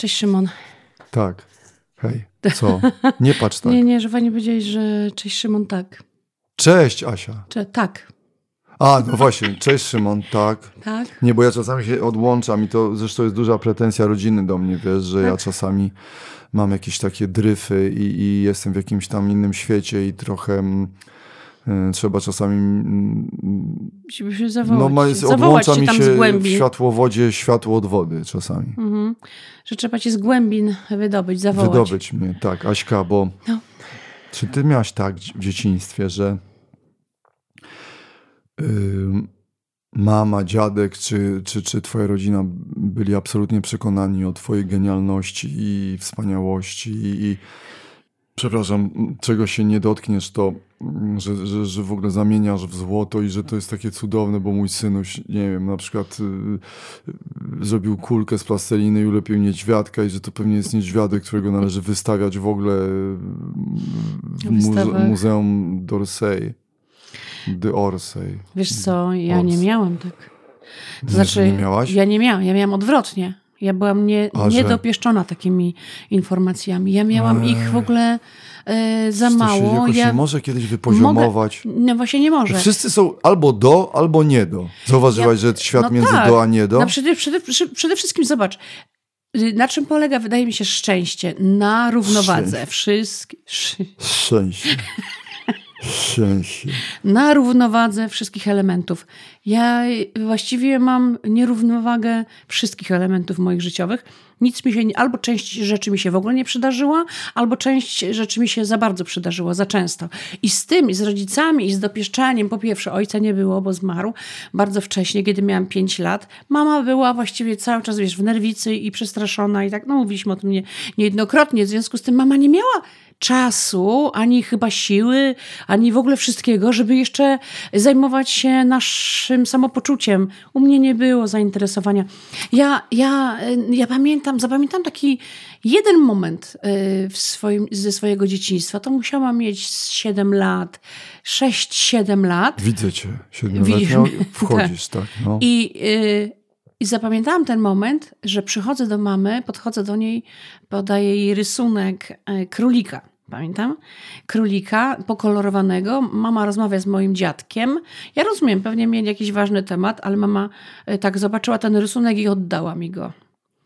Cześć Szymon. Tak. Hej. Co? Nie patrz tak. Nie, nie, że fajnie powiedziałeś, że cześć Szymon, tak. Cześć Asia. Cze tak. A, no właśnie. Cześć Szymon, tak. Tak? Nie, bo ja czasami się odłączam i to zresztą jest duża pretensja rodziny do mnie, wiesz, że ja Tak. czasami mam jakieś takie dryfy i, i jestem w jakimś tam innym świecie i trochę mm, trzeba czasami mm, Musimy się zawołać. no, ma, jest, zawołać odłącza się mi tam się z w głębin. światłowodzie światło od wody czasami. Mhm. Że trzeba cię z głębin wydobyć, zawołać. Wydobyć mnie, tak. Aśka, bo No. czy ty miałaś tak w dzieciństwie, że mama, dziadek czy, czy, czy twoja rodzina byli absolutnie przekonani o twojej genialności i wspaniałości i, i przepraszam, czego się nie dotkniesz, to mm, że, że, że w ogóle zamieniasz w złoto i że to jest takie cudowne, bo mój synuś, nie wiem, na przykład y, y, zrobił kulkę z plasteliny i ulepił niedźwiadka i że to pewnie jest niedźwiadek, którego należy wystawiać w ogóle y, w muze. Muzeum d'Orsay. De Orsay. Wiesz co, ja nie Ors. miałam tak. To Nie, znaczy, nie miałaś? ja nie miałam, ja miałam odwrotnie. Ja byłam nie, niedopieszczona takimi informacjami. Ja miałam Ej. ich w ogóle e, za To się mało. jakoś Ja nie może kiedyś wypoziomować. No właśnie nie może. Wszyscy są albo do, albo nie do. Zauważyłaś, że świat no między tak. do a nie do? No przede, przede, przede wszystkim zobacz, y, na czym polega, wydaje mi się, szczęście? Na równowadze. Wszystkich. Szczęście. Szczęście. na równowadze wszystkich elementów. Ja właściwie mam nierównowagę wszystkich elementów moich życiowych. Nic mi się, albo część rzeczy mi się w ogóle nie przydarzyła, albo część rzeczy mi się za bardzo przydarzyła, za często. I z tym, i z rodzicami, i z dopieszczaniem, po pierwsze, ojca nie było, bo zmarł bardzo wcześnie, kiedy miałam 5 lat. Mama była właściwie cały czas, wiesz, w nerwicy i przestraszona i tak, no mówiliśmy o tym nie, niejednokrotnie, w związku z tym mama nie miała czasu, ani chyba siły, ani w ogóle wszystkiego, żeby jeszcze zajmować się naszym samopoczuciem. U mnie nie było zainteresowania. Ja, ja, y, ja pamiętam, zapamiętam taki jeden moment y, w swoim, ze swojego dzieciństwa. To musiałam mieć 7 lat, 6-7 lat. Widzę cię. Widzisz Siedmioletnia mnie? wchodzisz, tak. No. I, y, I zapamiętałam ten moment, że przychodzę do mamy, podchodzę do niej, podaję jej rysunek królika. Pamiętam? Królika pokolorowanego. Mama rozmawia z moim dziadkiem. Ja rozumiem, pewnie mieli jakiś ważny temat, ale mama y, tak zobaczyła ten rysunek i oddała mi go.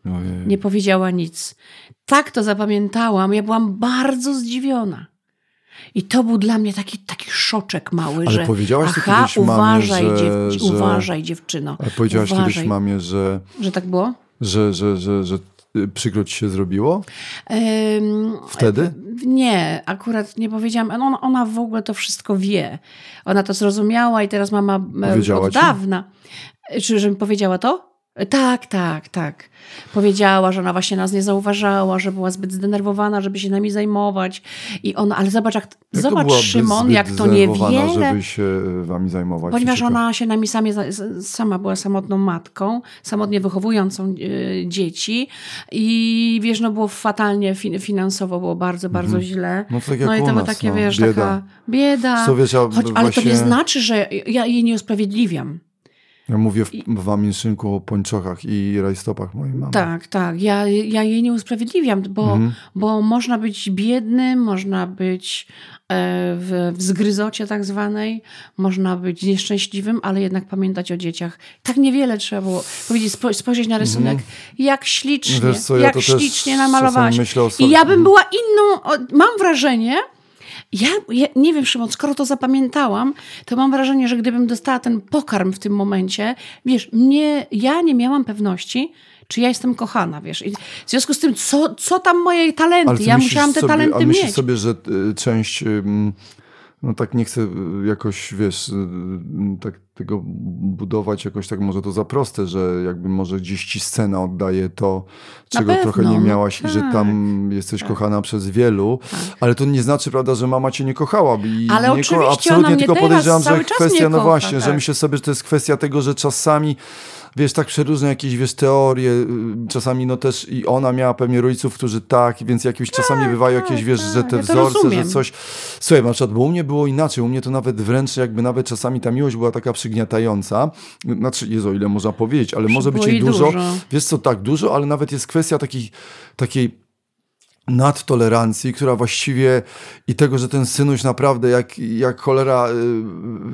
Ojej. Nie powiedziała nic. Tak to zapamiętałam. Ja byłam bardzo zdziwiona. I to był dla mnie taki, taki szoczek mały, Ale że powiedziałaś aha, kiedyś mamie, uważaj, że- dziew- że- uważaj dziewczyno. Ale powiedziałaś uważaj. kiedyś mamie, że, Że tak było? że, że, że, że przykro ci się zrobiło? Ym, Wtedy? Nie, akurat nie powiedziałam. Ona, ona w ogóle to wszystko wie. Ona to zrozumiała i teraz mama Powiedziała od ci? dawna. Czy że mi powiedziała to? Tak, tak, tak. Powiedziała, że ona właśnie nas nie zauważała, że była zbyt zdenerwowana, żeby się nami zajmować. I ona, ale zobacz, jak, Jak zobacz Szymon, jak to niewiele. żeby się wami zajmować? Ponieważ ona się nami samie, sama była samotną matką, samotnie wychowującą e, dzieci i wiesz, no było fatalnie fin- finansowo, było bardzo, bardzo źle. No tak jak no i to było takie, no, wiesz, bieda. taka bieda. Co wiesz, ja Choć, ale to nie właśnie- znaczy, że ja jej nie usprawiedliwiam. Ja mówię w, w Aminszynku o pończochach i rajstopach mojej mamy. Tak, tak. Ja, ja jej nie usprawiedliwiam, bo, Mhm. bo można być biednym, można być e, w, w zgryzocie tak zwanej, można być nieszczęśliwym, ale jednak pamiętać o dzieciach. Tak niewiele trzeba było powiedzieć, spo, spojrzeć na rysunek, jak ślicznie, Mhm. Co, ja jak ślicznie namalowałaś. I ja bym była inną, mam wrażenie, ja, ja nie wiem, Szymon, skoro to zapamiętałam, to mam wrażenie, że gdybym dostała ten pokarm w tym momencie, wiesz, mnie, ja nie miałam pewności, czy ja jestem kochana, wiesz. I w związku z tym, co, co tam moje talenty? ty Ja musiałam te sobie, talenty a myślisz mieć. sobie, że y, część, ym, no tak nie chcę y, jakoś, wiesz, y, y, tak tego budować jakoś tak może to za proste, że jakby może gdzieś ci scena oddaje to, czego trochę nie miałaś i że tak, tam jesteś kochana przez wielu, ale to nie znaczy, prawda, że mama cię nie kochała. I Ale nie oczywiście absolutnie ona mnie tylko podejrzewam, że kwestia, no kocha, właśnie, że tak. myślę sobie, że to jest kwestia tego, że czasami wiesz, tak przeróżne jakieś, wiesz, teorie, y, czasami no też i ona miała pewnie rodziców, którzy tak, więc jakieś czasami bywają jakieś, wiesz, że te Tak, ja to wzorce, że coś... Słuchaj, na przykład, bo u mnie było inaczej, u mnie to nawet wręcz jakby nawet czasami ta miłość była taka przygniatająca, znaczy, Jezu, ile można powiedzieć, ale może być jej dużo. dużo. Wiesz co, tak, dużo, ale nawet jest kwestia takiej, takiej nadtolerancji, która właściwie i tego, że ten synuś naprawdę jak, jak cholera, y,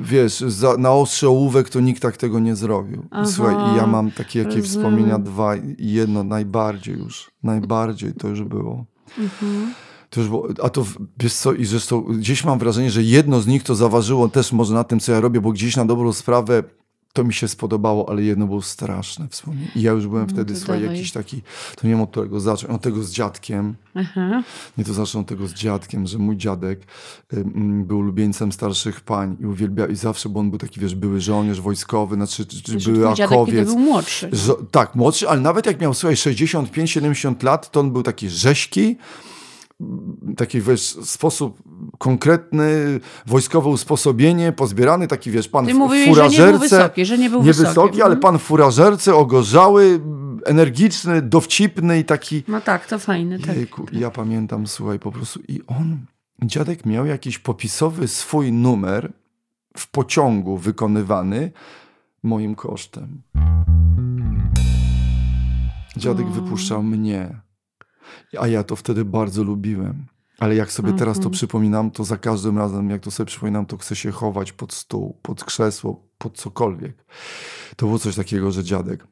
wiesz, za, na ostrze ołówek, to nikt tak tego nie zrobił. Aha, Słuchaj, i ja mam takie jakie rozumiem. wspomnienia dwa i jedno najbardziej już, najbardziej to już było. Mhm. To już było, a to wiesz co, i zresztą gdzieś mam wrażenie, że jedno z nich to zaważyło też może na tym, co ja robię, bo gdzieś na dobrą sprawę to mi się spodobało, ale jedno było straszne wspomnienie. I ja już byłem wtedy, to słuchaj, dawaj. jakiś taki, to nie wiem od którego zacząć, od tego z dziadkiem, Aha. nie to zacznę od tego z dziadkiem, że mój dziadek ym, był ulubieńcem starszych pań i uwielbiał, i zawsze, bo on był taki, wiesz, były żołnierz wojskowy, znaczy, czy, czy Że były akowiec. był młodszy. Że, tak, młodszy, ale nawet jak miał, słuchaj, 65-70 lat, to on był taki rześki, taki, wiesz, sposób konkretny, wojskowe usposobienie, pozbierany, taki, wiesz, pan Ty mówiłeś, że nie był furażerce. wysoki, że nie był Niewysoki, wysoki. ale Mhm. pan furażerce, ogorzały, energiczny, dowcipny i taki... No tak, to fajne, tak. Jejku, i ja pamiętam, słuchaj, po prostu i on, dziadek miał jakiś popisowy swój numer w pociągu wykonywany moim kosztem. Dziadek O. wypuszczał mnie, a ja to wtedy bardzo lubiłem. Ale jak sobie teraz to Mhm. przypominam, to za każdym razem, jak to sobie przypominam, to chcę się chować pod stół, pod krzesło, pod cokolwiek. To było coś takiego, że dziadek,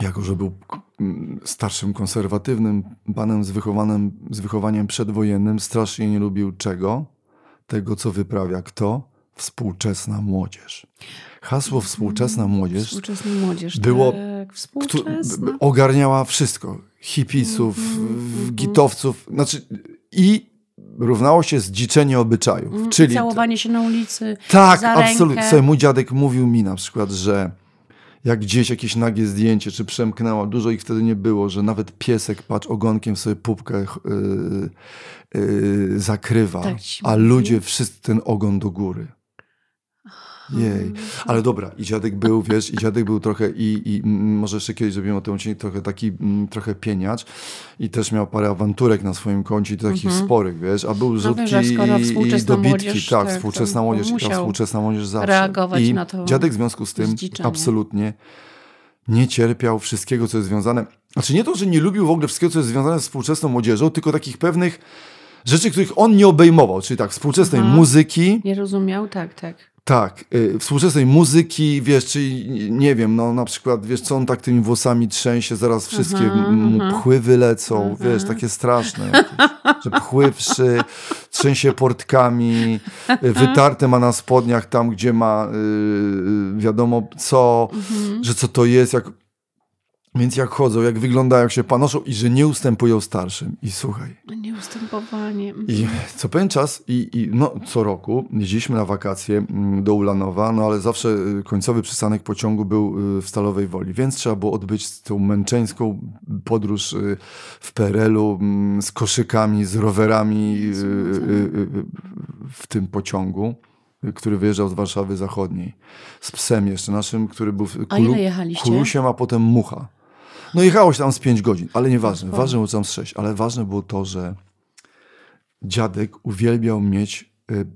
jako że był mm, starszym, konserwatywnym panem z, wychowanym, z wychowaniem przedwojennym, strasznie nie lubił czego? Tego, co wyprawia kto? Współczesna młodzież. Hasło współczesna młodzież Współczesna młodzież. było- Tak, współczesna. ogarniała wszystko. Hipisów, Mhm, mhm. gitowców, znaczy i równało się zdziczenie obyczajów. Mm, Czyli Całowanie się na ulicy. tak, absolutnie. Słuchaj, mój dziadek mówił mi na przykład, że jak gdzieś jakieś nagie zdjęcie, czy przemknęło, dużo ich wtedy nie było, że nawet piesek, patrz, ogonkiem sobie pupkę yy, yy, zakrywa, Tak a ludzie wszyscy ten ogon do góry. Jej. Ale dobra, i dziadek był, wiesz, i dziadek był trochę i, i może jeszcze kiedyś zrobimy o tym odcinek, trochę taki mm, trochę pieniacz i też miał parę awanturek na swoim koncie, i takich Mhm. sporych, wiesz, a był rzutki wiesz, a skoro i, i dobitki, młodzież, tak, tak, współczesna młodzież, a współczesna młodzież zawsze. reagować I na to dziadek w związku z tym zdziczenie. absolutnie nie cierpiał wszystkiego, co jest związane, znaczy nie to, że nie lubił w ogóle wszystkiego, co jest związane z współczesną młodzieżą, tylko takich pewnych rzeczy, których on nie obejmował, czyli tak, współczesnej Aha. muzyki, Nie rozumiał? Tak, tak. Tak, y, współczesnej muzyki, wiesz, czyli nie wiem, no na przykład, wiesz, co on tak tymi włosami trzęsie, zaraz wszystkie mu aha. pchły wylecą, Aha. wiesz, takie straszne, jakieś, że pchły wszy, trzęsie portkami, y, wytarte ma na spodniach tam, gdzie ma y, y, wiadomo co, Mhm. że co to jest, jak... Więc jak chodzą, jak wyglądają, jak się panoszą i że nie ustępują starszym. I słuchaj, Nieustępowanie. i co pewien czas, i, i no, co roku jeździliśmy na wakacje mm, do Ulanowa, no ale zawsze y, końcowy przystanek pociągu był y, w Stalowej Woli, więc trzeba było odbyć tą męczeńską podróż y, w PRL-u mm, z koszykami, z rowerami w tym pociągu, który wyjeżdżał z Warszawy Zachodniej. Z psem jeszcze naszym, który był w A ile jechaliście? Kulusiem, a potem Mucha. No jechało się tam z 5 godzin, ale nieważne. Ważne było tam z 6, ale ważne było to, że dziadek uwielbiał mieć, y,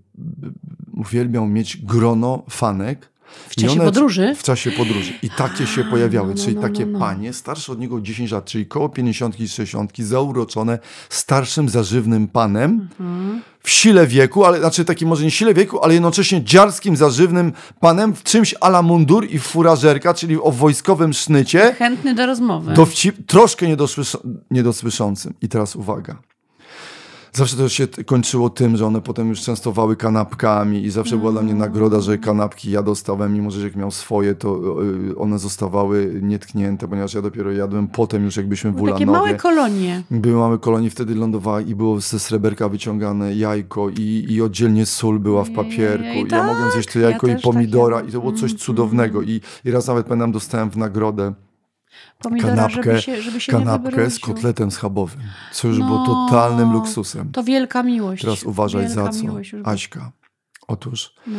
uwielbiał mieć grono fanek. W czasie podróży? W czasie podróży. I takie się pojawiały, no, no, czyli takie no, no. panie, starsze od niego 10 lat, czyli koło 50 i 60, zauroczone starszym, zażywnym panem, Mhm. w sile wieku, ale znaczy takim może nie sile wieku, ale jednocześnie dziarskim, zażywnym panem w czymś ala mundur i furażerka, czyli o wojskowym sznycie, Chętny do rozmowy. dowcip, troszkę niedosłysza, niedosłyszącym. I teraz uwaga. Zawsze to się kończyło tym, że one potem już częstowały kanapkami i zawsze była dla mnie nagroda, że kanapki ja dostałem, mimo że jak miał swoje, to y, one zostawały nietknięte, ponieważ ja dopiero jadłem potem już jakbyśmy w Takie Ulanowie. małe kolonie. Były mamy kolonii, wtedy lądowała i było ze sreberka wyciągane jajko i, i oddzielnie sól była w papierku. Jej, I ja mogłem zjeść to tak, ja jajko i pomidora takie- i to było coś Mm, cudownego. I, I raz nawet pamiętam, dostałem w nagrodę Pomidora, kanapkę, żeby się, żeby się kanapkę z kotletem schabowym, co już było No, totalnym luksusem. To wielka miłość. Teraz uważaj wielka za co. Aśka. Otóż No.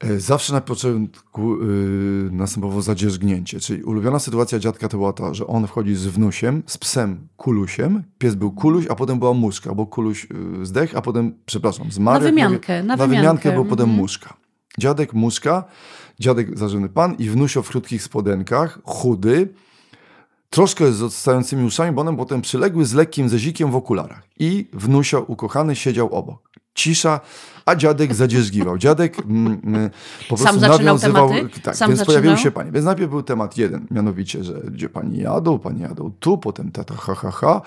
E, zawsze na początku yy, następowało zadzierzgnięcie, czyli ulubiona sytuacja dziadka to była ta, że on wchodzi z wnusiem, z psem kulusiem, pies był kuluś, a potem była muszka, bo kuluś yy, zdech, a potem, przepraszam, zmarł. Na wymiankę, na, na wymiankę. był potem Mhm. muszka. Dziadek, muszka, dziadek zażony pan i wnusio w krótkich spodenkach, chudy, troszkę z odstającymi uszami, bo one potem przyległy z lekkim zezikiem w okularach. I wnusio ukochany siedział obok. Cisza, a dziadek zadzierzgiwał. Dziadek mm, mm, po Sam prostu zaczynał nawiązywał. tematy? Tak, Sam więc zaczynał? pojawiły się panie. Więc najpierw był temat jeden, mianowicie, że gdzie pani jadą, pani jadą tu, potem tata ha, ha, ha.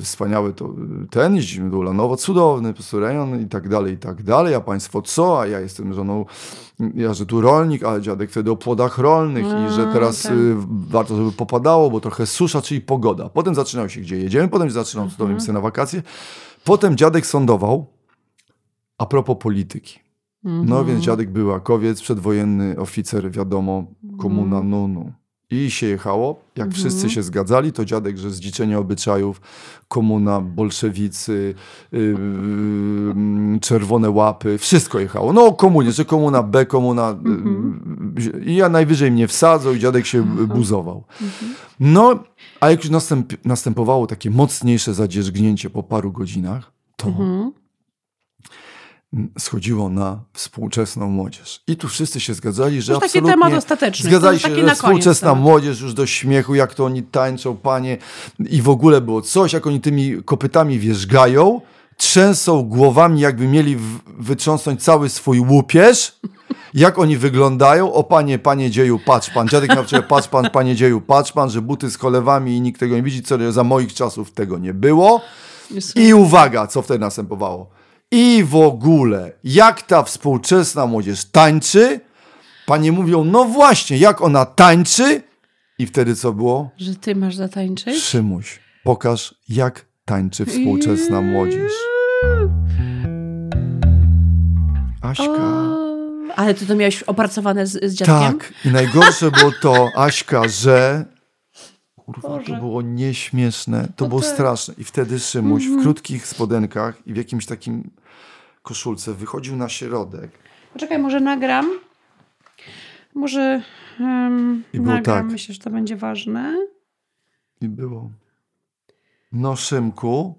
Wspaniały to y, ten, jeździmy do Ulanowa, cudowny po prostu rejon i tak dalej, i tak dalej. A państwo co? A ja jestem żoną, ja, że tu rolnik, ale dziadek wtedy o płodach rolnych i że teraz tak. warto, żeby popadało, bo trochę susza, czyli pogoda. Potem zaczynał się, gdzie jedziemy, potem zaczynał Mhm. cudownie na wakacje. Potem dziadek sądował a propos polityki. No Mhm. więc dziadek był Akowiec, przedwojenny oficer, wiadomo, komuna Mhm. Nunu. I się jechało. Jak wszyscy się zgadzali, to dziadek, że zdziczenie obyczajów, komuna, bolszewicy, yy, yy, czerwone łapy, wszystko jechało. No o komunie, że komuna B, komuna... Yy, I ja najwyżej mnie wsadzał i dziadek się buzował. No, a jak już następ, następowało takie mocniejsze zadzierzgnięcie po paru godzinach, to Mhm. Schodziło na współczesną młodzież. I tu wszyscy się zgadzali, że już taki absolutnie... temat ostateczny. Zgadzali się, że współczesna temat. młodzież już do śmiechu, jak to oni tańczą, panie. I w ogóle było coś, jak oni tymi kopytami wierzgają, trzęsą głowami, jakby mieli wytrząsnąć cały swój łupież. Jak oni wyglądają? O panie, panie dzieju, patrz pan. Dziadek na wczoraj, patrz pan, panie dzieju, patrz pan, że buty z cholewami i nikt tego nie widzi, co za moich czasów tego nie było. I uwaga, co wtedy następowało. I w ogóle, jak ta współczesna młodzież tańczy, panie mówią, no właśnie, jak ona tańczy. I wtedy co było? Że ty masz zatańczyć? Szymuś, pokaż, jak tańczy współczesna młodzież. Aśka. O, ale ty to miałeś opracowane z, z dziadkiem? Tak, i najgorsze było to, Aśka, że kurwa, to Boże. było nieśmieszne, to No było tak. straszne. I wtedy Szymuś w krótkich spodenkach i w jakimś takim koszulce wychodził na środek. Poczekaj, może nagram. Może um, I nagram. tak. Myślę, że to będzie ważne. I było. No, Szymku,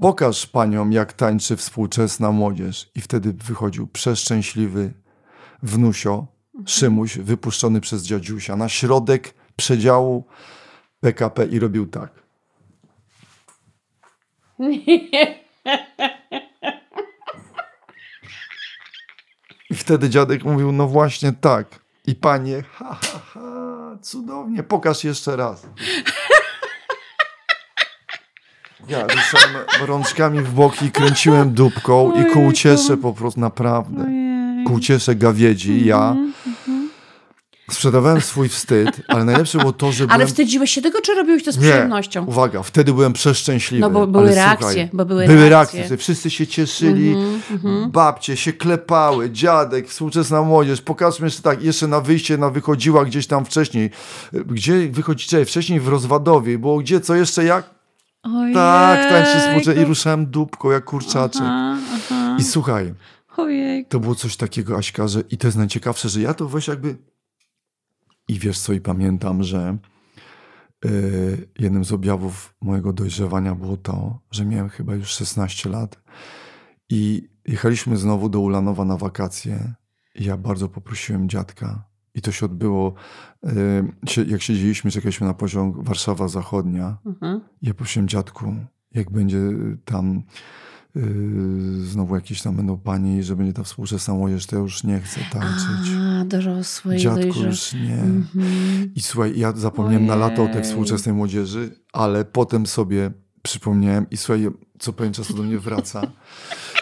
pokaż paniom, jak tańczy współczesna młodzież. I wtedy wychodził przeszczęśliwy wnusio, Szymuś, wypuszczony przez dziadziusia na środek przedziału PKP i robił tak. I wtedy dziadek mówił, no właśnie tak. I panie, ha, ha, ha, cudownie, pokaż jeszcze raz. Ja ruszam rączkami w boki, kręciłem dupką i ku uciesze po prostu, naprawdę. Ku uciesze gawiedzi, ja sprzedawałem swój wstyd, ale najlepsze było to, że Ale byłem... wstydziłeś się tego, czy robiłeś to z Nie, przyjemnością? uwaga, wtedy byłem przeszczęśliwy. No bo były ale reakcje, słuchaj, bo były były reakcje. reakcje. Wszyscy się cieszyli, Mhm, babcie się klepały, dziadek, współczesna młodzież. Pokażmy jeszcze tak, jeszcze na wyjście na wychodziła gdzieś tam wcześniej. Gdzie wychodzicie? Wcześniej w Rozwadowie. Było gdzie, co jeszcze, jak? Ojej. Tak, tańczy współczesnie. I ruszałem dupką jak kurczaczek. Aha, aha. I słuchaj, Ojej. to było coś takiego, Aśka, że i to jest najciekawsze, że ja to weź jakby... I wiesz co, i pamiętam, że yy, jednym z objawów mojego dojrzewania było to, że miałem chyba już 16 lat i jechaliśmy znowu do Ulanowa na wakacje. I ja bardzo poprosiłem dziadka. I to się odbyło, się- jak siedzieliśmy, czekaliśmy na poziom Warszawa Zachodnia. Mhm. ja prosiłem dziadku, jak będzie tam znowu jakieś tam będą panie i że będzie ta współczesna młodzież, to ja już nie chcę tańczyć. A, dorosłe i Dziadku dojrzałe. już nie. Mhm. I słuchaj, ja zapomniałem na lato o tej Ojej. współczesnej młodzieży, ale potem sobie przypomniałem i słuchaj, co pewien czas do mnie wraca.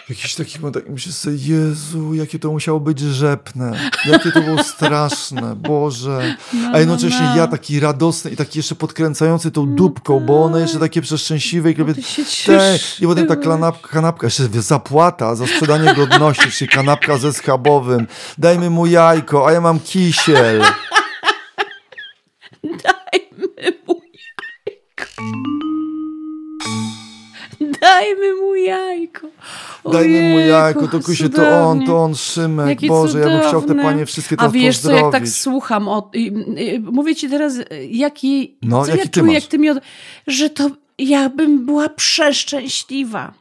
Jakiś taki moment, i myślę sobie, Jezu, jakie to musiało być rzepne, jakie to było straszne, Boże. No, A jednocześnie no, no. ja taki radosny i taki jeszcze podkręcający tą dupką, bo one jeszcze takie przeszczęśliwe i się Te, I potem ta kanapka, kanapka, jeszcze zapłata za sprzedanie godności, czyli kanapka ze schabowym. Dajmy mu jajko, a ja mam kisiel. Dajmy mu jajko. Dajmy mu jajko. Dajmy mu jajko, to kusie, to on, to on, Szymek. Jakie Boże, ja bym chciał te panie wszystkie A teraz wiesz co, jak tak słucham, o, i, i, mówię ci teraz, jaki, No, co jaki ja ty czuję, masz? jak ty mi od... że to ja bym była przeszczęśliwa.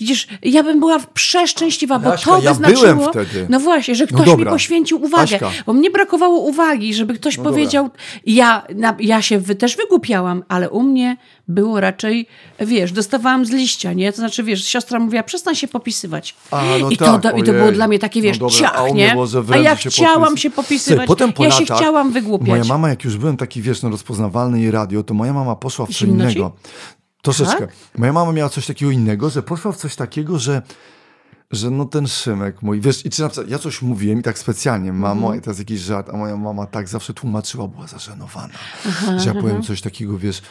Widzisz, ja bym była przeszczęśliwa, bo Jaśka, to ja by znaczyło... byłem wtedy. No właśnie, że No ktoś mi dobra. poświęcił uwagę. Aśka. Bo mnie brakowało uwagi, żeby ktoś No dobra. powiedział... Ja, na, ja się wy, też wygłupiałam, ale u mnie było raczej, wiesz, dostawałam z liścia, nie? To znaczy, wiesz, siostra mówiła, przestań się popisywać. A, no I, tak, to, I to było dla mnie takie, wiesz, No dobra, ciach, nie? A ja się chciałam popis- się popisywać. potem po ja się latach chciałam wygłupiać. Moja mama, jak już byłem taki, wiesz, no rozpoznawalny i radio, to moja mama poszła w co innego. Troszeczkę. Tak? Moja mama miała coś takiego innego, że poszła w coś takiego, że że no ten Szymek mój, wiesz, i czy na przykład ja coś mówiłem i tak specjalnie, mamo, Mhm. i to jest jakiś żart, a moja mama tak zawsze tłumaczyła, była zażenowana, że ja powiem coś takiego, wiesz,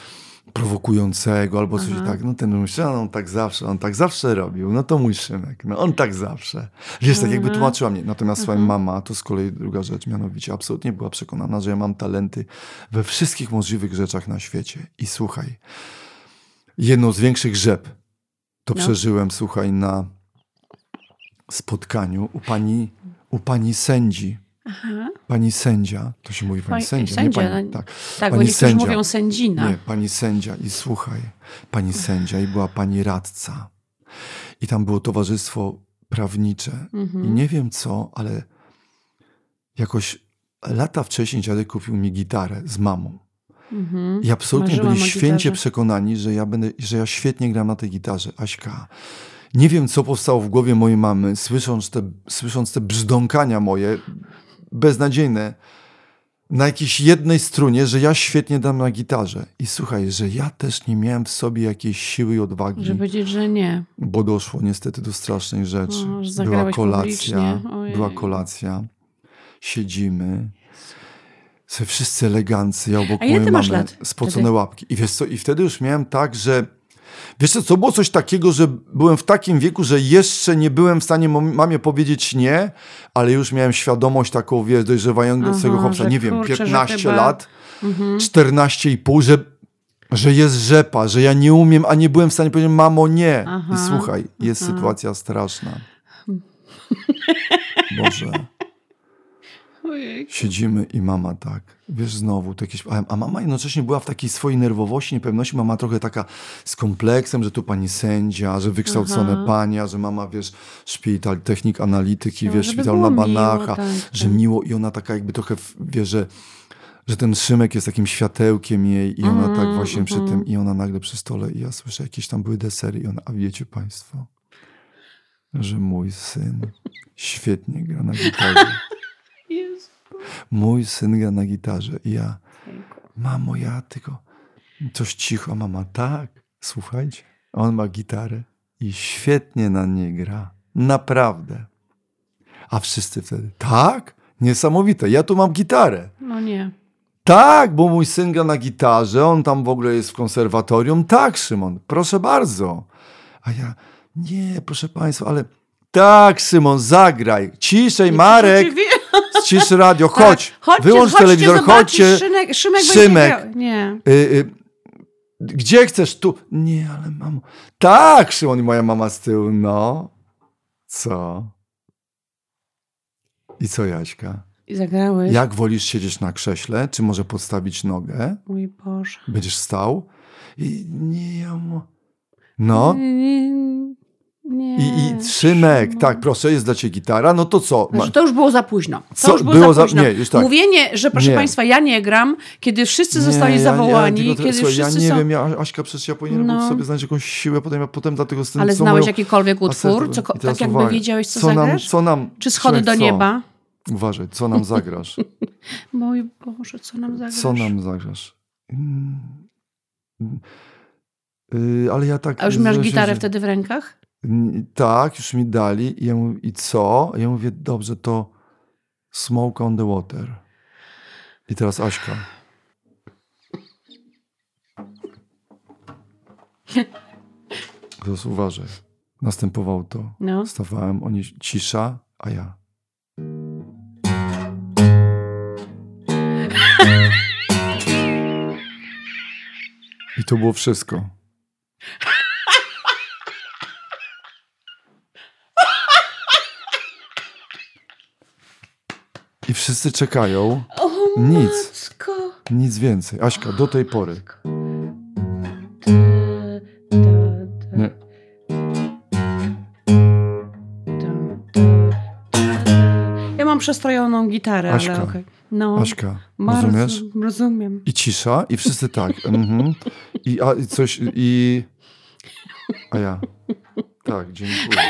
prowokującego albo coś tak, no ten mój Szymek, on tak zawsze, on tak zawsze robił, no to mój Szymek, no on tak zawsze. Wiesz, tak jakby tłumaczyła mnie. Natomiast swoja mama, to z kolei druga rzecz, mianowicie absolutnie była przekonana, że ja mam talenty we wszystkich możliwych rzeczach na świecie. I słuchaj, jedną z większych rzep to No. przeżyłem, słuchaj, na spotkaniu u pani, u pani sędzi. Aha. Pani sędzia, to się mówi pani Pani- sędzia, sędzia, nie pani, no, tak. Tak, bo pani niektórzy sędzia. mówią sędzina. Nie, pani sędzia i słuchaj, pani sędzia i była pani radca. I tam było towarzystwo prawnicze. Mhm. I nie wiem co, ale jakoś lata wcześniej dziadek kupił mi gitarę z mamą. Mhm. I absolutnie Marzyłam byli święcie przekonani, że ja, będę, że ja świetnie gram na tej gitarze. Aśka, nie wiem, co powstało w głowie mojej mamy, słysząc te, słysząc te brzdąkania moje, beznadziejne, na jakiejś jednej strunie, że ja świetnie dam na gitarze. I słuchaj, że ja też nie miałem w sobie jakiejś siły i odwagi, Żeby powiedzieć, że nie. bo doszło niestety do strasznej rzeczy. O, była kolacja, była kolacja, siedzimy, sobie wszyscy elegancy, ja obok A ile ty masz lat spocone wtedy? łapki. I wiesz co, i wtedy już miałem tak, że wiesz co, to było coś takiego, że byłem w takim wieku, że jeszcze nie byłem w stanie mam- mamie powiedzieć nie, ale już miałem świadomość taką, wiesz, dojrzewającego chłopca, nie wiem, kurczę, że 15 chyba- lat, Mhm. 14,5, że, że jest rzepa, że ja nie umiem, a nie byłem w stanie powiedzieć, mamo, nie. Aha, I słuchaj, jest aha. sytuacja straszna. Boże. Ojej. Siedzimy i mama tak, wiesz, znowu, to jakieś, a, a mama jednocześnie była w takiej swojej nerwowości, niepewności, mama trochę taka z kompleksem, że tu pani sędzia, że wykształcone Aha. pania, że mama, wiesz, szpital, technik analityki, No, wiesz, szpital na Banacha, tak, że tak. miło i ona taka jakby trochę, wie, że, że ten Szymek jest takim światełkiem jej i ona tak Mhm, właśnie przy mhm. tym i ona nagle przy stole i ja słyszę, jakieś tam były desery i ona, a wiecie państwo, że mój syn świetnie gra na gitarze. Jezu. Mój syn gra na gitarze i ja, mamo, ja tylko coś cicho, mama, tak, słuchajcie, on ma gitarę i świetnie na niej gra, naprawdę. A wszyscy wtedy, tak, niesamowite, ja tu mam gitarę. No nie. Tak, bo mój syn gra na gitarze, on tam w ogóle jest w konserwatorium. Tak, Szymon, proszę bardzo. A ja, nie, proszę państwa, ale tak, Szymon, zagraj. Ciszej, Marek, cisz radio, chodź, Tak, chodźcie, wyłącz chodźcie telewizor, zobaczyć, chodźcie. Szymek, Szymek, Szymek. Będzie. Nie. Y, y, gdzie chcesz? Tu. Nie, ale mamo. Tak, Szymon i moja mama z tyłu. No. Co? I co, Jaśka? I zagrałeś. Jak wolisz siedzieć na krześle? Czy może podstawić nogę? Mój Boże. Będziesz stał? I nie, ja mu... No. Nie. nie. I, I Szymek, Szymon. tak, proszę, jest dla ciebie gitara, no to co? Znaczy, to już było za późno. To Co? już było, Było za za- późno. nie, już tak. Mówienie, że proszę Nie. Państwa, ja nie gram, kiedy wszyscy zostali Nie, ja- zawołani, ja, tylko, kiedy słuchaj, ja wszyscy nie są... wiem, ja, Aśka, przecież ja powinienem No. sobie znaleźć jakąś siłę, potem, ja potem dlatego z tym Ale znałeś moją- jakikolwiek utwór? Co, tak jakby uwaga, wiedziałeś, co, co nam, zagrasz? co nam, Czy schody do co? nieba? Uważaj, co nam zagrasz? Mój Boże, co nam zagrasz? Co nam zagrasz? Mm. Yy, ale ja tak... A już masz gitarę wtedy w rękach? Tak, już mi dali. I, ja mówię, I co? A ja mówię, dobrze, to Smoke on the Water. I teraz Aśka. Teraz uważaj. Następowało to. No. Stawałem, oni cisza, a ja. I to było wszystko. I wszyscy czekają. O, Nic. Matko. Nic więcej. Aśka, do tej pory. Nie. Ja mam przestrojoną gitarę, Aśka. ale okej. No, Aśka, bardzo rozumiesz? Rozumiem. I cisza, i wszyscy tak. Mhm. I, a, I coś, i... A ja. Tak, dziękuję.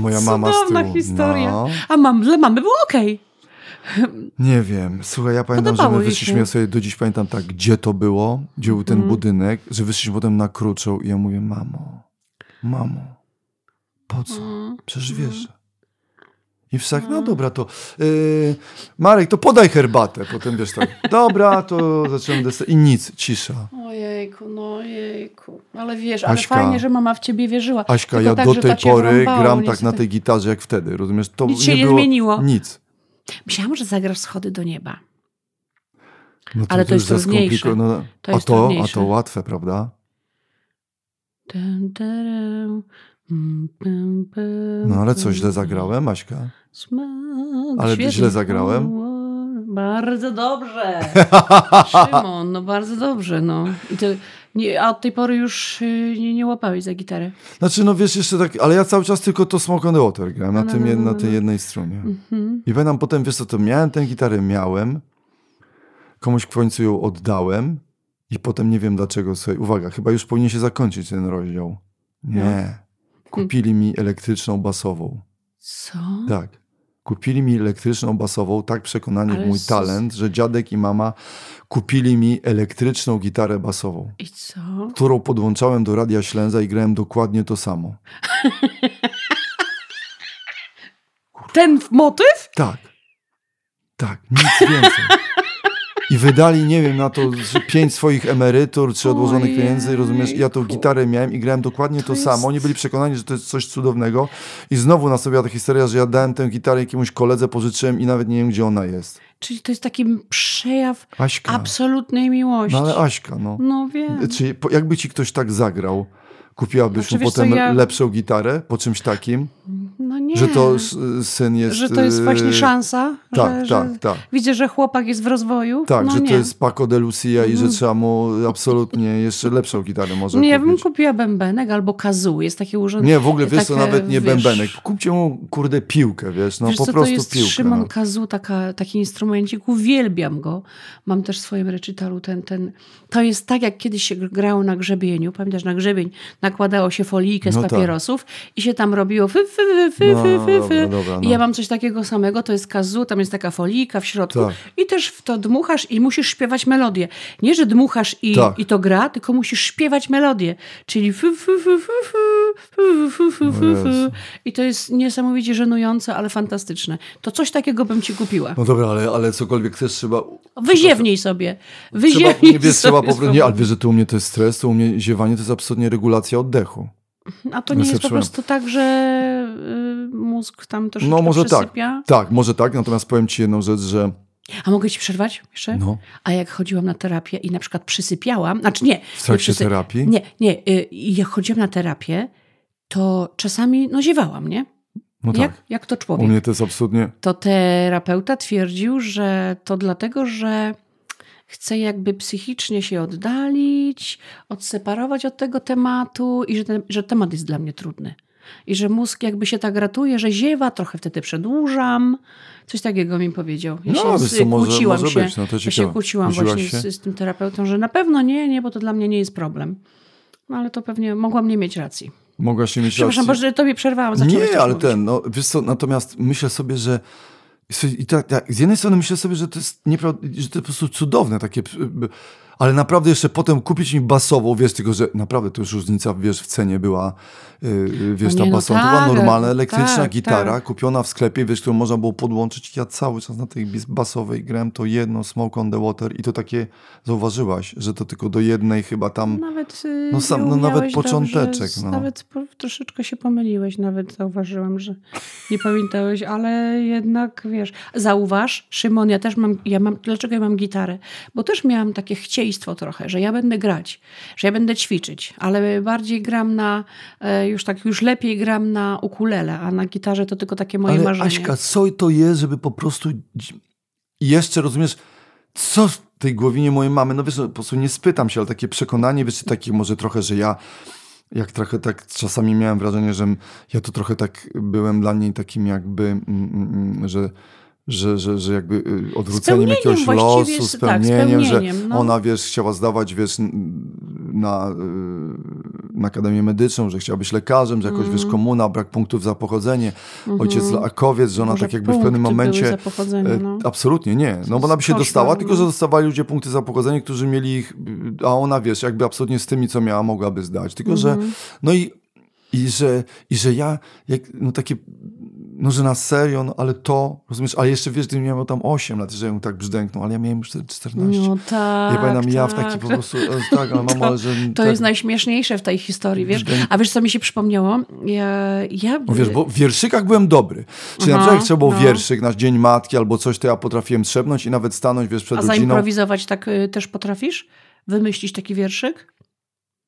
Moja mama z tyłu. historia. No, A mam, dla mamy było okej. nie wiem. Słuchaj, ja pamiętam, że Podobało my jej wyszliśmy, ja sobie do dziś pamiętam tak, gdzie to było, gdzie był ten Mhm. budynek, że wyszliśmy potem na Kruczą i ja mówię, mamo, mamo, po co? Mm. Przecież wiesz. I wszak, no dobra, to yy, Marek, to podaj herbatę. Potem wiesz tak, dobra, to zacząłem deser. I nic, cisza. Ojejku, no jejku. Ale wiesz, ale Aśka. fajnie, że mama w ciebie wierzyła. Aśka, Tylko ja tak, do że tej to pory wrąbało, gram tak na tej gitarze jak wtedy, rozumiesz? To Nic się nie było zmieniło. Nic. Myślałam, że zagrasz schody do nieba. No Ale to już jest trudniejsze. zaskomplikowane. No, To a, jest to, a trudniejsze. to łatwe, prawda? Mm, No ale co, źle zagrałem, Aśka? Smog Ale źle zagrałem? Bardzo dobrze. Szymon, no bardzo dobrze, no. I to, nie, a od tej pory już y, nie, nie łapałeś za gitarę. Znaczy, no wiesz, jeszcze tak, ale ja cały czas tylko to Smoke on the Water grałem, na, No, tym, no, no, na no, tej no. jednej stronie. Mhm. I pamiętam potem, wiesz co, to miałem tę gitarę, miałem, komuś w końcu ją oddałem i potem nie wiem dlaczego, słuchaj, uwaga, chyba już powinien się zakończyć ten rozdział. Nie. Kupili mi elektryczną basową. Co? Tak. Kupili mi elektryczną basową, tak przekonani w mój sus- talent, że dziadek i mama kupili mi elektryczną gitarę basową, I co? którą podłączałem do Radia Ślęza i grałem dokładnie to samo. Ten motyw? Tak. Tak, nic więcej. I wydali, nie wiem, na to pięć swoich emerytur czy odłożonych Ojejku. pieniędzy, rozumiesz? Ja tą gitarę miałem i grałem dokładnie to, To jest- samo. Oni byli przekonani, że to jest coś cudownego. I znowu nastawiała ta historia, że ja dałem tę gitarę jakiemuś koledze, pożyczyłem i nawet nie wiem, gdzie ona jest. Czyli to jest taki przejaw Aśka. absolutnej miłości. No ale Aśka, no. No wiem. Czy po- jakby ci ktoś tak zagrał, kupiłabyś Znaczy, mu potem ja- lepszą gitarę po czymś takim? No nie. Że to syn jest... Że to jest właśnie yy, szansa. Tak, że, tak, że tak. Widzę, że chłopak jest w rozwoju. Tak, no że nie. to jest Paco de Lucia i że Mhm. trzeba mu absolutnie jeszcze lepszą gitarę może Nie, ja bym kupić. kupiła bębenek albo kazoo. Jest takie urządzenie. Nie, w ogóle wiesz co, takie, nawet nie wiesz, bębenek. Kupcie mu, kurde, piłkę, wiesz, no wiesz po co, prostu to jest piłkę. Szymon no. Kazoo, taka, taki instrumencik. Uwielbiam go. Mam też w swoim recitalu ten, ten... To jest tak, jak kiedyś się grało na grzebieniu. Pamiętasz, na grzebień nakładało się folijkę z No tak. papierosów i się tam robiło fy, fy, fy, No, dobra, dobra, I no. ja mam coś takiego samego, to jest kazoo, tam jest taka folika w środku Tak. i też w to dmuchasz i musisz śpiewać melodię. Nie, że dmuchasz i, Tak. i to gra, tylko musisz śpiewać melodię. Czyli fy, fy, fy, fy, fy, fy, fy, fy. I to jest niesamowicie żenujące, ale fantastyczne. To coś takiego bym ci kupiła. No dobra, ale, ale cokolwiek chcesz, trzeba... Wyziewnij sobie. Trzeba, Wyziewnij nie wiesz, sobie. trzeba po prostu... Nie, ale wiesz, że to u mnie to jest stres, to u mnie ziewanie to jest absolutnie regulacja oddechu. A to nie jest po prostu tak, że y, mózg tam troszeczkę No może tak, przesypia? tak, może tak, natomiast powiem ci jedną rzecz, że A mogę ci przerwać jeszcze? no, A jak chodziłam na terapię i na przykład przysypiałam, znaczy nie. w trakcie nie przysy- terapii... Nie, nie. y, Jak chodziłam na terapię, to czasami no ziewałam, nie? no tak, jak, jak to u człowiek. mnie to jest absolutnie... To terapeuta twierdził, że to dlatego, że chce jakby psychicznie się oddalić, odseparować od tego tematu i że, ten, że temat jest dla mnie trudny. I że mózg jakby się tak ratuje, że ziewa, trochę wtedy przedłużam. Coś takiego mi powiedział. Ja No, się co, może- kłóciłam może się, być, no to ja się kłóciłam właśnie się? z, z tym terapeutą, że na pewno nie, nie, bo to dla mnie nie jest problem. No ale to pewnie mogłam nie mieć racji. Mogłaś się mieć Przepraszam, rację. bo że tobie przerwałam. Nie, ale mówić. ten, no wiesz co, natomiast myślę sobie, że i tak, tak, z jednej strony myślę sobie, że to jest nieprawda, że to jest po prostu cudowne takie, ale naprawdę jeszcze potem kupić mi basową, wiesz, tylko że naprawdę to już różnica, wiesz, w cenie była, yy, wiesz, No ta no basowa, to tak, była normalna, elektryczna tak, gitara, tak. kupiona w sklepie, wiesz, którą można było podłączyć. Ja cały czas na tej basowej grałem to jedno, Smoke on the Water i to takie, zauważyłaś, że to tylko do jednej chyba tam, Nawet, y, No sam- no nawet począteczek, Dobrze, no. Nawet troszeczkę się pomyliłeś, nawet zauważyłam, że nie pamiętałeś, ale jednak wiesz, zauważ, Szymon, ja też mam, ja mam, dlaczego ja mam gitarę? Bo też miałam takie chciej trochę, że ja będę grać, że ja będę ćwiczyć, ale bardziej gram na, e, już tak, już lepiej gram na ukulele, a na gitarze to tylko takie moje Ale marzenie. Aśka, co to jest, żeby po prostu jeszcze, rozumiesz, co w tej głowinie mojej mamy, no wiesz, no, po prostu nie spytam się, ale takie przekonanie, wiesz, takie może trochę, że ja jak trochę tak czasami miałem wrażenie, że ja to trochę tak byłem dla niej takim jakby, mm, mm, mm, że że, że, że jakby y, odwróceniem Spełnieniem jakiegoś losu, jest- tak, spełnieniem, że spełnieniem, no. ona, wiesz, chciała zdawać, wiesz, na, y, na Akademię Medyczną, że chciała być lekarzem, że jakoś, wiesz, Mhm. komuna, brak punktów za pochodzenie, ojciec lakowiec, że ona Może tak jakby w pewnym momencie... za pochodzenie, e, no. Absolutnie nie, no bo ona by się Koszmar, dostała, tylko że dostawali ludzie punkty za pochodzenie, którzy mieli ich, y, a ona, wiesz, jakby absolutnie z tymi, co miała, mogłaby zdać. Tylko, że, Mhm. no i, i, że, i że ja, jak, no takie, no że na serio, no ale to, rozumiesz, ale jeszcze wiesz, gdybym miał tam 8 lat, że ją tak brzdęknął, ale ja miałem już 14. No tak. ja pamiętam, ja w tak. taki po prostu, e, tak, ale mama, że... To tak, jest najśmieszniejsze w tej historii, wiesz? Brzdęk. A wiesz, co mi się przypomniało? Ja, ja No wiesz, bo w wierszykach byłem dobry. Czyli na Aha, przykład jak trzeba było no. wierszyk, nasz Dzień Matki albo coś, to ja potrafiłem trzepnąć i nawet stanąć, wiesz, przed A rodziną. zaimprowizować tak y, też potrafisz? Wymyślić taki wierszyk?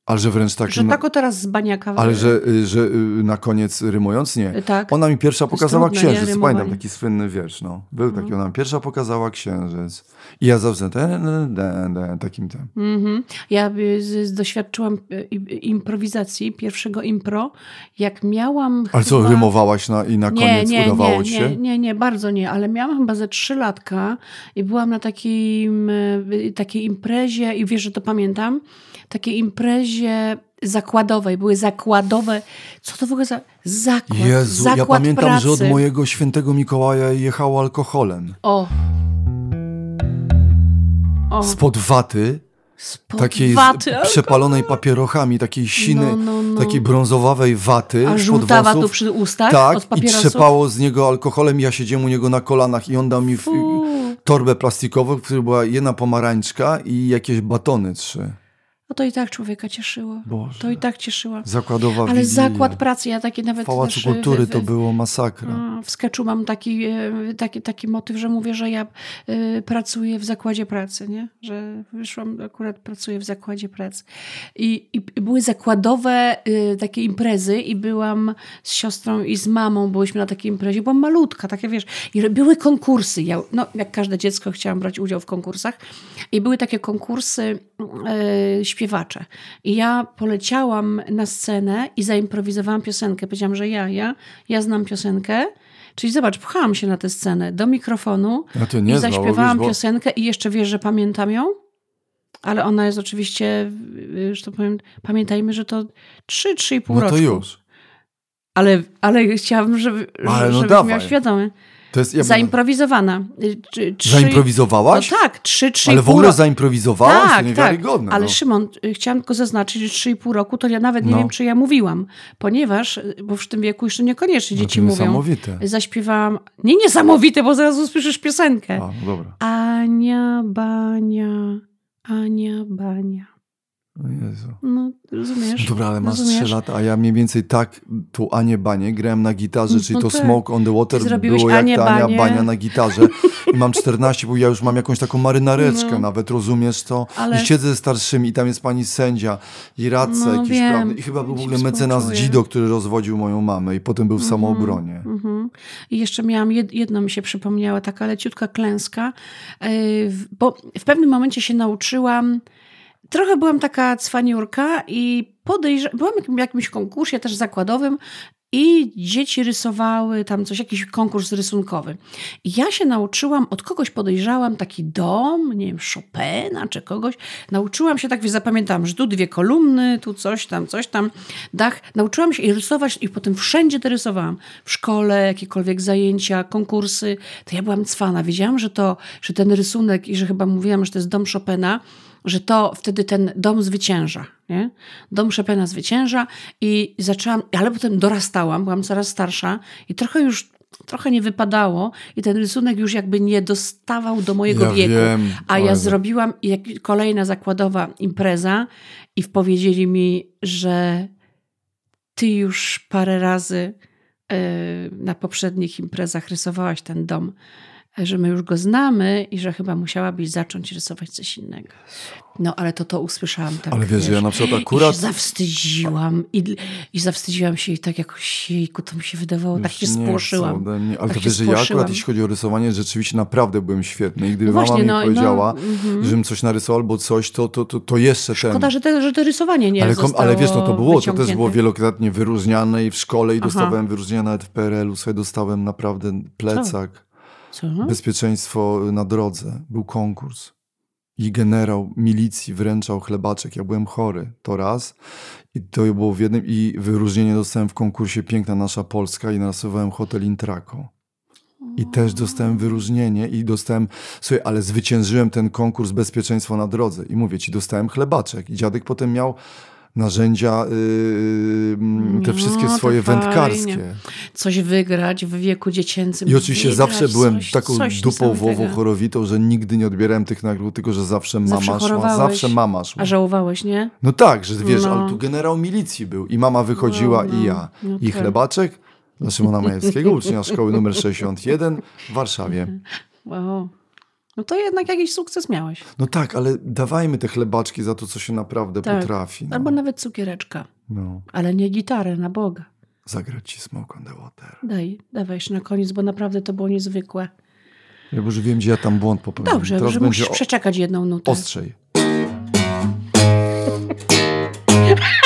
Ale że wręcz tak... Że tak o teraz z baniaka. Ale że, y, że y, na koniec rymując? Nie. Tak. Ona mi pierwsza pokazała trudne, nie? księżyc. Pamiętam Rymowanie. taki słynny wiersz. No. Był taki. Ona mi pierwsza pokazała księżyc. I ja zawsze ten, ten, takim tym. Mhm. Ja y, z, doświadczyłam y, improwizacji, pierwszego impro, jak miałam Ale co, chyba... rymowałaś na, i na koniec nie, udawało nie, ci się? Nie, nie, nie, bardzo nie, ale miałam chyba ze trzy latka i byłam na takim, y, takiej imprezie i wiesz, że to pamiętam, takiej imprezie zakładowej, były zakładowe, co to w ogóle za zakład, Jezu, zakład ja pamiętam, pracy. że od mojego świętego Mikołaja jechało alkoholem. O. O, Spod waty, spod takiej waty, przepalonej papierochami, takiej siny, No, no, no. takiej brązowawej waty a spod żółtawa tu włosów. przy ustach Tak, od i trzepało z niego alkoholem. Ja siedziałem u niego na kolanach i on dał mi w, torbę plastikową, w której była jedna pomarańczka i jakieś batony trzy. No to i tak człowieka cieszyło. Boże. To i tak cieszyło. Zakładowa Ale Wigilia. zakład pracy, ja takie nawet... W Pałacu znaczy, Kultury w- to w- było masakra. A, W sketchu mam taki, e, taki, taki motyw, że mówię, że ja e, pracuję w zakładzie pracy, nie? Że wyszłam, akurat pracuję w zakładzie pracy. I, i były zakładowe e, takie imprezy i byłam z siostrą i z mamą, byłyśmy na takiej imprezie, byłam malutka, takie wiesz, i były konkursy. Ja, no, jak każde dziecko chciałam brać udział w konkursach i były takie konkursy e, śpiewacze. I ja poleciałam na scenę i zaimprowizowałam piosenkę. Powiedziałam, że ja, ja, ja znam piosenkę. Czyli zobacz, pchałam się na tę scenę do mikrofonu Ja i zaśpiewałam bo- piosenkę i jeszcze wiesz, że pamiętam ją? Ale ona jest oczywiście, y, że to powiem, pamiętajmy, że to 3-3,5 No to roczku. już. Ale, ale chciałabym, żeby, Ale no żebyś dawaj. miał świadomy. To jest, ja Zaimprowizowana. Y, trzy- Zaimprowizowałaś? No tak, 3-3,5 Ale w ogóle roku. zaimprowizowałaś? to Tak, tak. niewiarygodne. Ale no. Szymon, y, chciałam tylko zaznaczyć, że 3,5 roku to ja nawet nie No. wiem, czy ja mówiłam, ponieważ, y, bo w tym wieku jeszcze niekoniecznie No dzieci mówią. niesamowite. Zaśpiewałam, nie niesamowite, bo zaraz usłyszysz piosenkę. A, no dobra. Ania, Bania, Ania, Bania. O Jezu. No, rozumiesz? Dobra, ale masz rozumiesz? 3 lata, a ja mniej więcej tak tu Anię Banie grałem na gitarze, czyli No to tak. Smoke on the Water Ty było jak Anię ta Ania Banię. Bania na gitarze. I mam 14, bo ja już mam jakąś taką marynareczkę No. nawet, rozumiesz to? Ale- I siedzę ze starszymi i tam jest pani sędzia i radca No, jakiś, wiem. prawda? I chyba był w ogóle mecenas współczuję. Dzido, który rozwodził moją mamę i potem był w samoobronie. Mhm. I jeszcze miałam, jed, jedno mi się przypomniała, taka leciutka klęska, yy, bo w pewnym momencie się nauczyłam, trochę byłam taka cwaniurka i podejrzewam, byłam w jakim- jakimś konkursie też zakładowym i dzieci rysowały tam coś, jakiś konkurs rysunkowy. I ja się nauczyłam, od kogoś podejrzałam taki dom, nie wiem, Chopina czy kogoś. Nauczyłam się, tak zapamiętałam, że tu dwie kolumny, tu coś tam, coś tam, dach. Nauczyłam się i rysować i potem wszędzie to rysowałam. W szkole, jakiekolwiek zajęcia, konkursy. To ja byłam cwana. Wiedziałam, że to, że ten rysunek i że chyba mówiłam, że to jest dom Chopina, że to wtedy ten dom zwycięża. Nie? Dom Chopina zwycięża i zaczęłam, ale potem dorastałam, byłam coraz starsza i trochę już, trochę nie wypadało i ten rysunek już jakby nie dostawał do mojego Ja wieku. wiem, A ja zrobiłam jak, kolejna zakładowa impreza i powiedzieli mi, że ty już parę razy e, na poprzednich imprezach rysowałaś ten dom że my już go znamy i że chyba musiałabyś zacząć rysować coś innego. No, ale to to usłyszałam tak, Ale wiesz, że ja na przykład akurat... I się zawstydziłam i, i zawstydziłam się i tak jakoś, jejku, to mi się wydawało, tak się spłoszyłam. Ale tak to wiesz, że ja akurat, jeśli chodzi o rysowanie, rzeczywiście naprawdę byłem świetny. I gdyby no mama właśnie, mi no, powiedziała, no, żebym coś narysował albo coś, to, to, to, to jeszcze Szkoda, ten... że, te, że to rysowanie nie ale, zostało ale wiesz, no to było, to też było wielokrotnie wyróżniane i w szkole i Aha. dostawałem wyróżnienia nawet w PRL-u, sobie dostałem naprawdę plecak. Co? Bezpieczeństwo na drodze. Był konkurs. I generał milicji wręczał chlebaczek. Ja byłem chory. To raz. I to było w jednym. I wyróżnienie dostałem w konkursie Piękna Nasza Polska i narysowałem hotel Intraco. I też dostałem wyróżnienie i dostałem, słuchaj, ale zwyciężyłem ten konkurs bezpieczeństwo na drodze. I mówię ci, dostałem chlebaczek. I dziadek potem miał narzędzia, yy, te No, wszystkie to swoje wędkarskie. Coś wygrać w wieku dziecięcym. I oczywiście wygrać zawsze byłem coś, taką coś dupą wową chorowitą, że nigdy nie odbierałem tych nagród, tylko że zawsze mama Zawsze szła. Zawsze mama szła. A żałowałeś, nie? No tak, że wiesz, No. ale tu generał milicji był i mama wychodziła No, no, i ja. no I tak. chlebaczek dla Szymona Majewskiego, ucznia szkoły numer 61 w Warszawie. Wow. No to jednak jakiś sukces miałeś. No tak, ale dawajmy te chlebaczki za to, co się naprawdę Tak. potrafi. No. Albo nawet cukiereczka. no. Ale nie gitarę, na Boga. Zagrać ci smoke on the water. Daj, dawaj na koniec, bo naprawdę to było niezwykłe. Ja już wiem, gdzie ja tam błąd popełniłem. Dobrze, Teraz że musisz o- przeczekać jedną nutę. ostrzej.